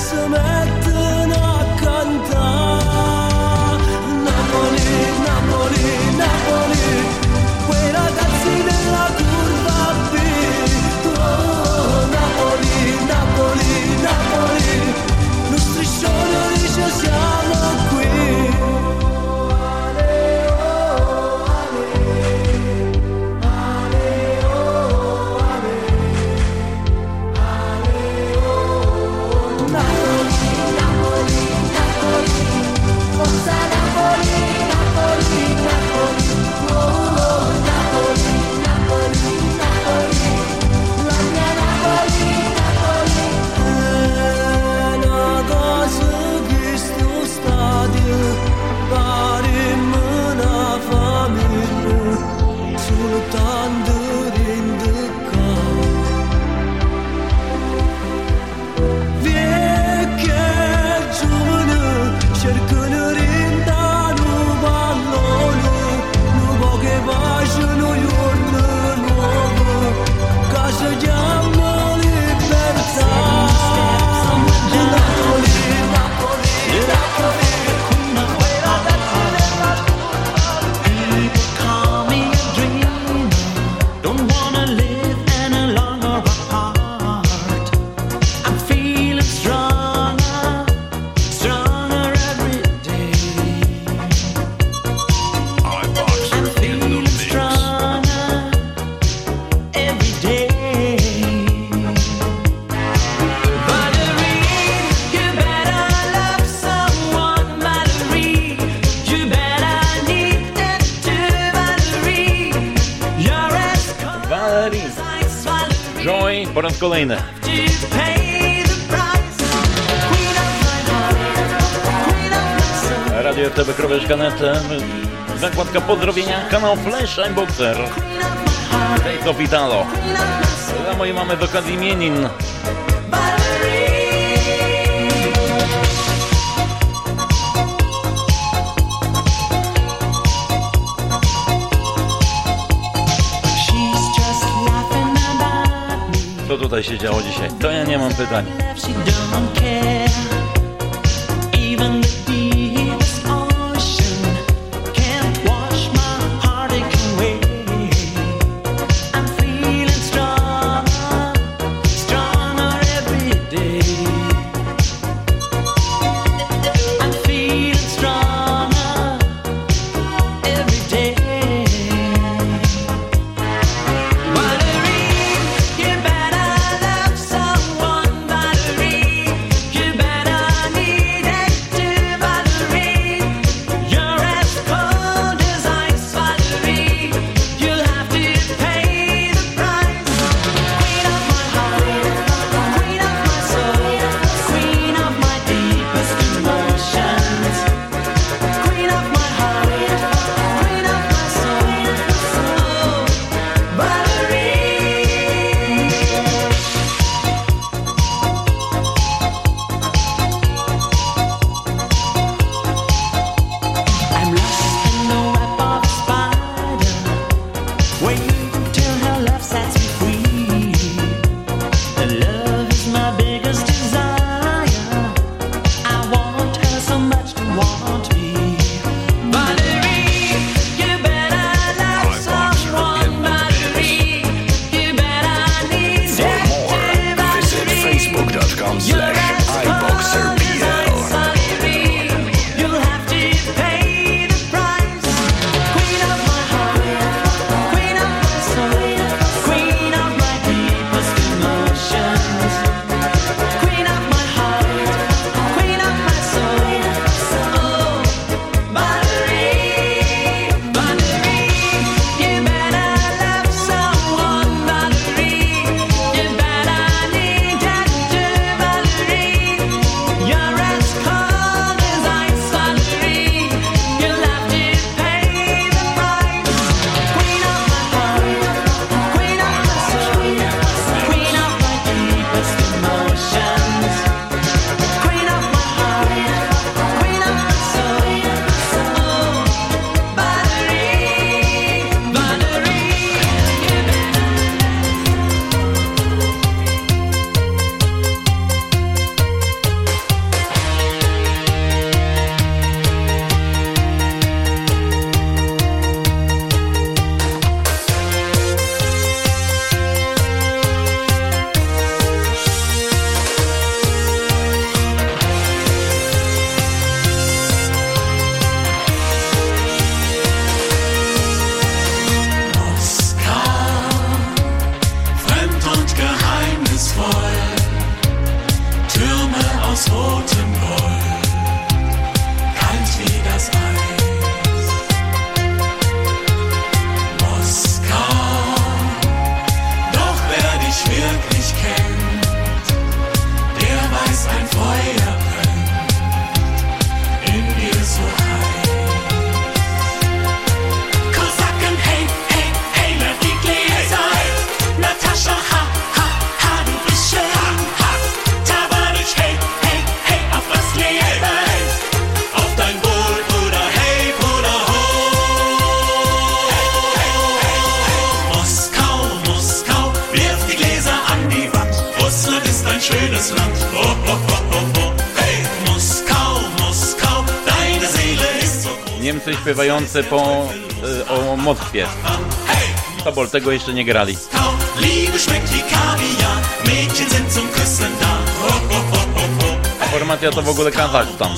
summer. raz kolejny. Radio RTB.net Zakładka pozdrowienia, kanał Flash and Boxer. To Vitalo. Dla mojej mamy z okazji imienin. tutaj się działo dzisiaj. To ja nie mam pytań. tego jeszcze nie grali. Formacja to w ogóle Kazachstan.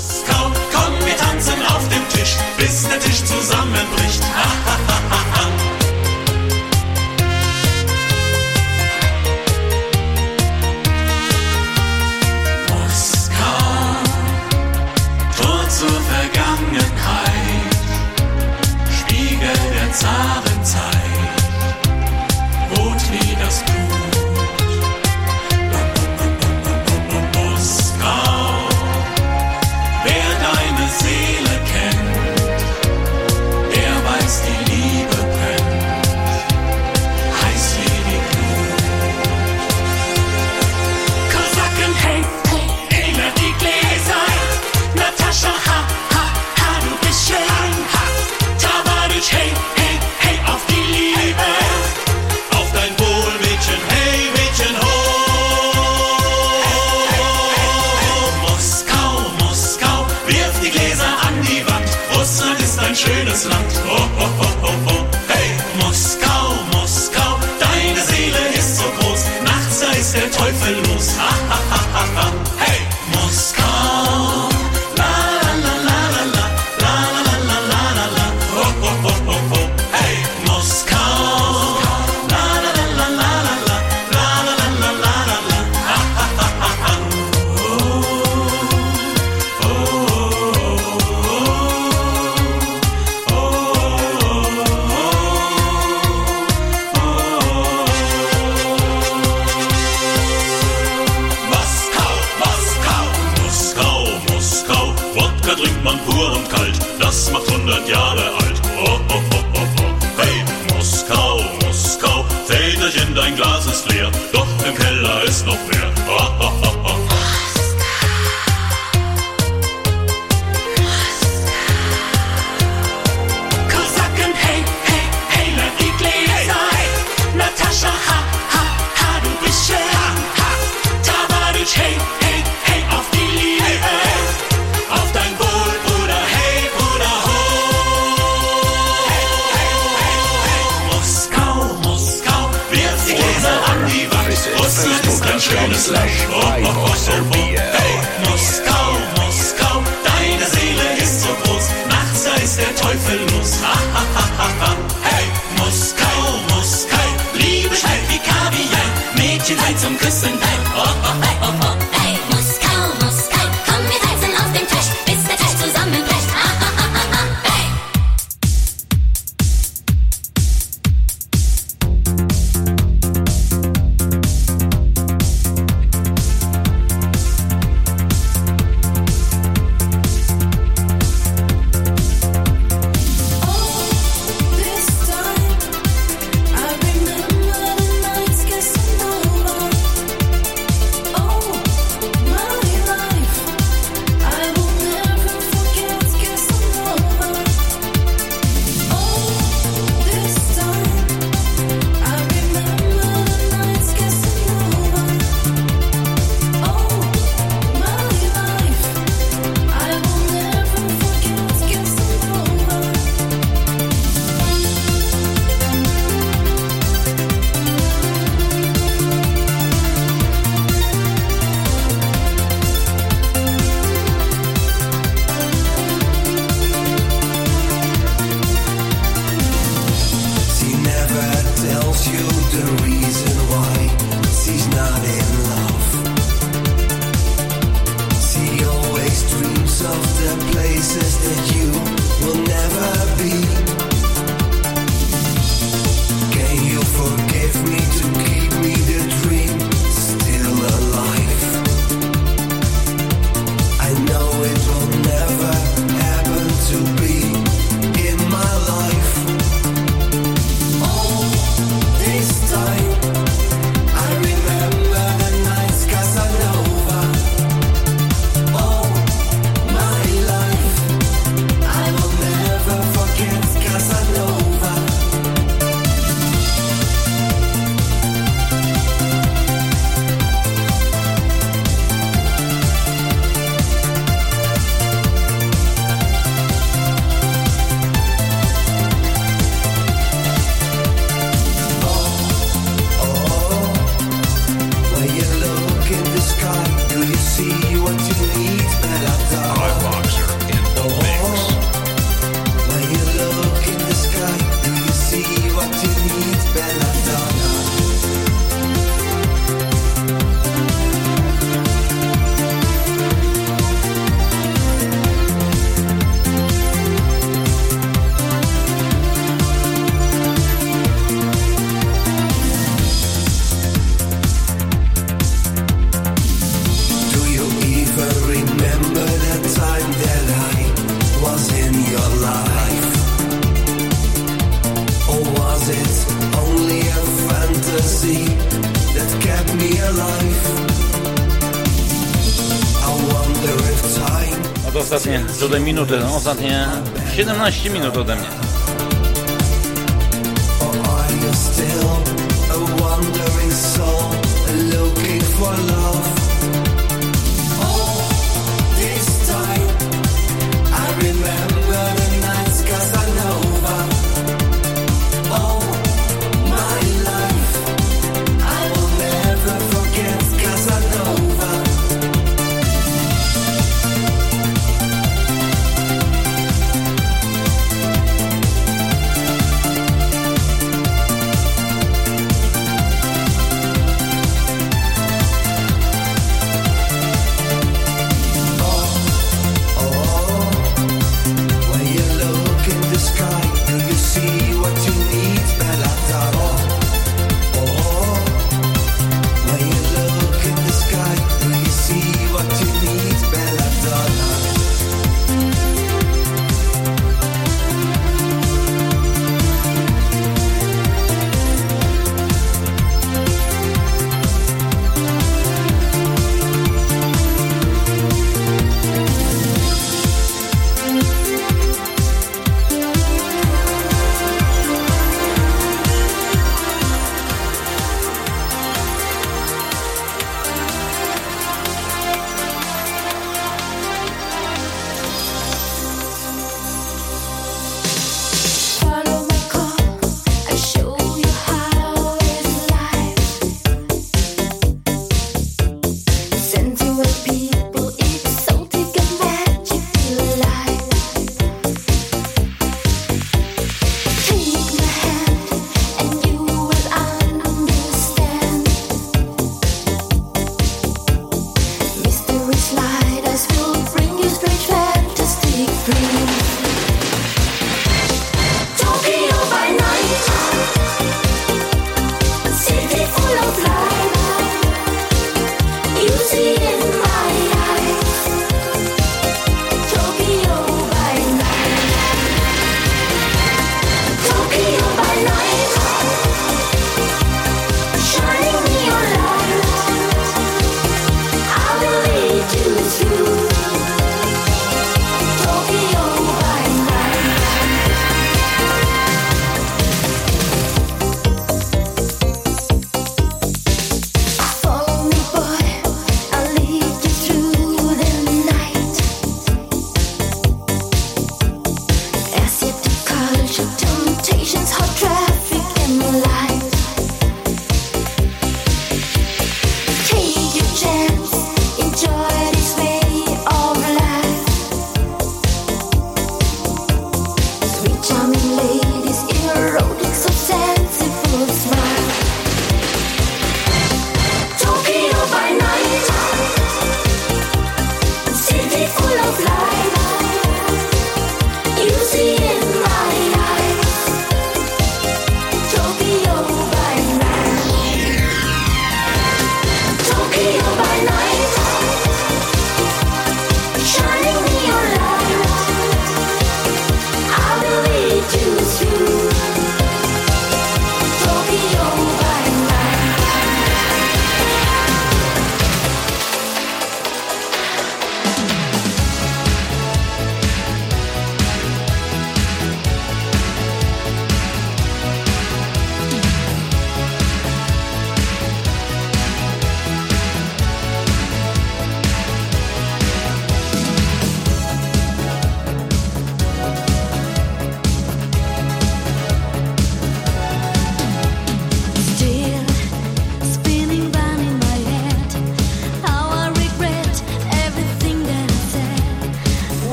Minuty, no ostatnie 17 minut ode mnie.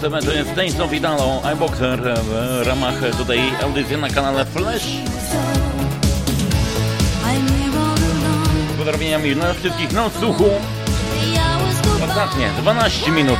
każdym razie z Dejsą Vidalą, iBoxer e, w ramach tutaj audycji na kanale Flash. Z pozdrowieniami dla wszystkich na odsłuchu. Ostatnie 12 minut.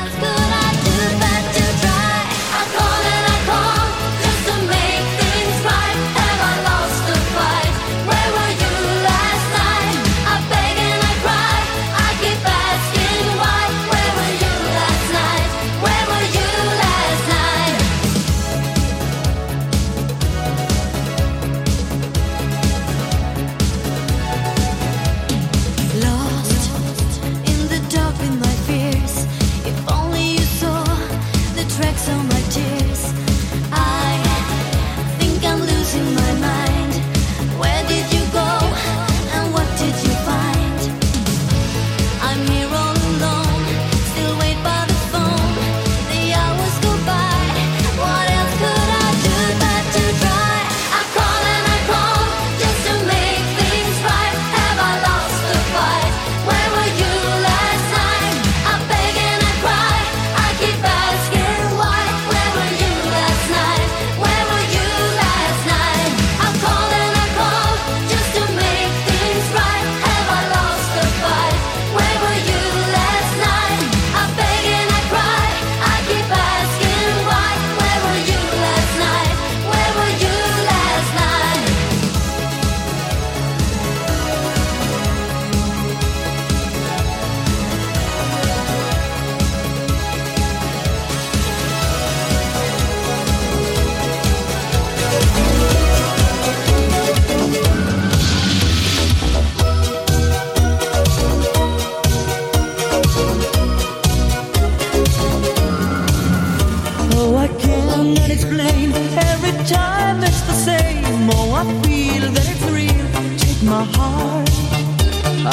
Oh, I cannot explain. Every time it's the same. Oh, I feel that it's real. Take my heart.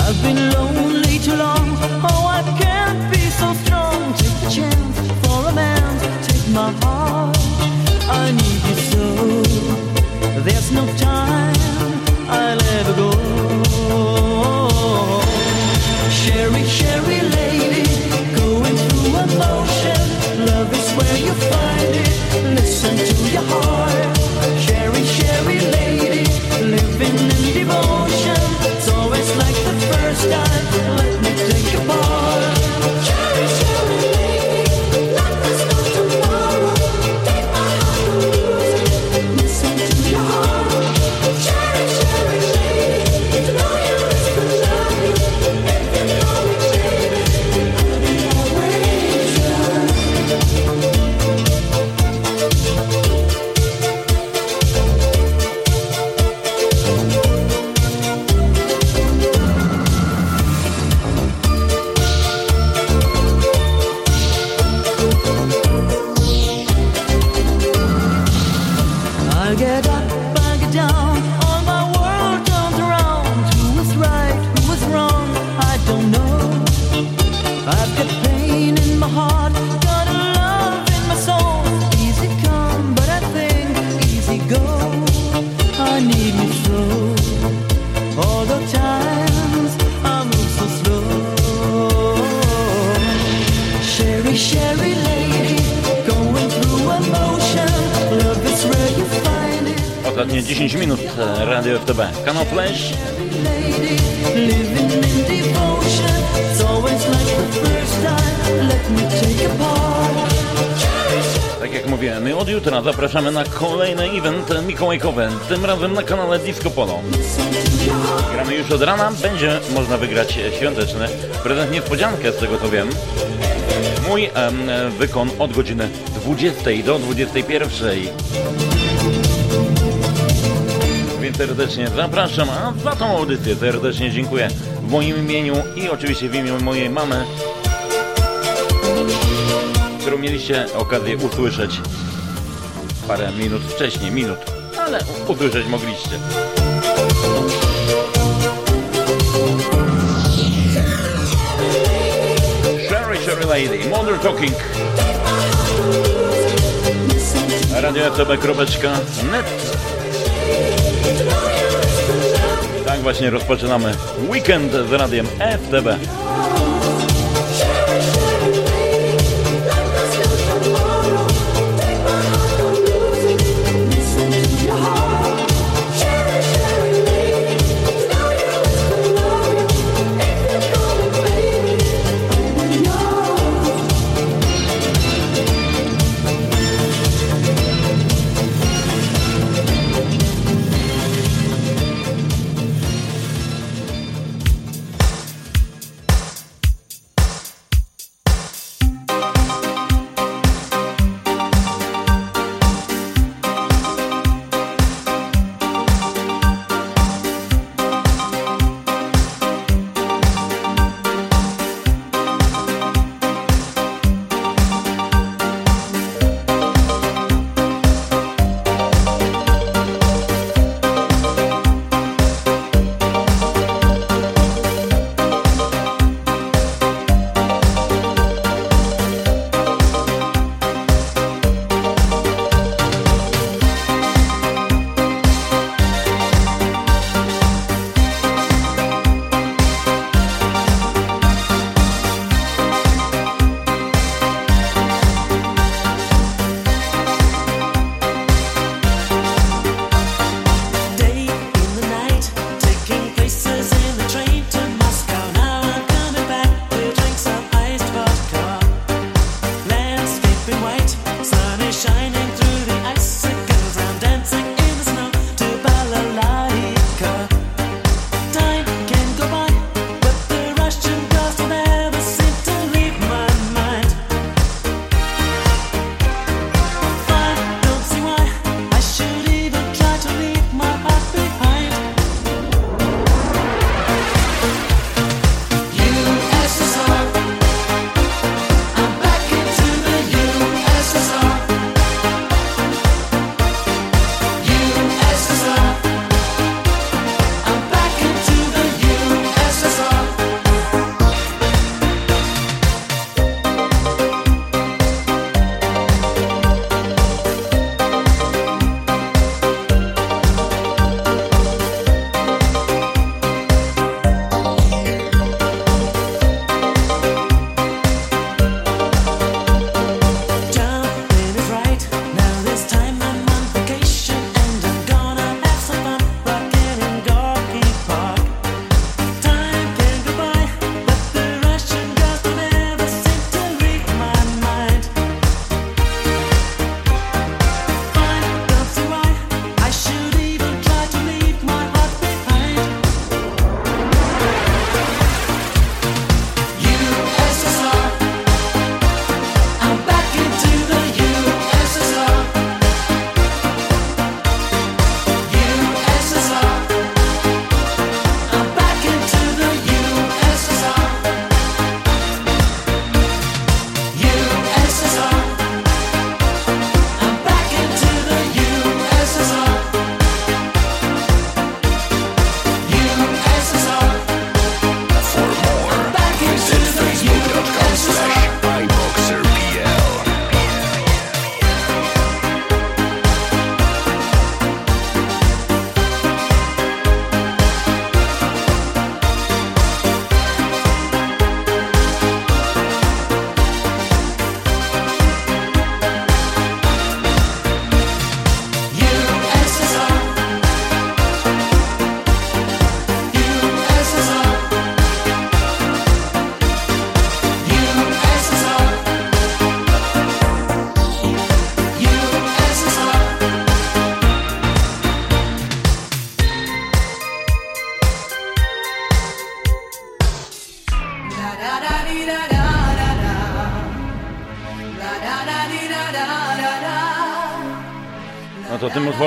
I've been lonely too long. Oh, I can't be so strong. Take a chance for a man. Take my heart. I need you so. There's no time I'll ever go. Sherry, Sherry lady, going through emotion where you find it. Listen to your heart. A part. Tak jak mówiłem, my od jutra zapraszamy na kolejny event mikołajkowy, tym razem na kanale Disco Polo. Gramy już od rana, będzie można wygrać świąteczny prezent niespodziankę, z tego co wiem. Mój em, wykon od godziny 20 do 21. Serdecznie zapraszam, a za tą audycję serdecznie dziękuję w moim imieniu i oczywiście w imieniu mojej mamy, którą mieliście okazję usłyszeć parę minut wcześniej, minut, ale usłyszeć mogliście. Sherry Sherry Lady, Mother Talking. RadioFTB.net Tak właśnie rozpoczynamy weekend z radiem FTB.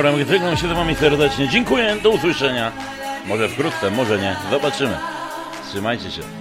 wieczorem, gdy żegnam się z Wami serdecznie. Dziękuję, do usłyszenia. Może wkrótce, może nie. Zobaczymy. Trzymajcie się.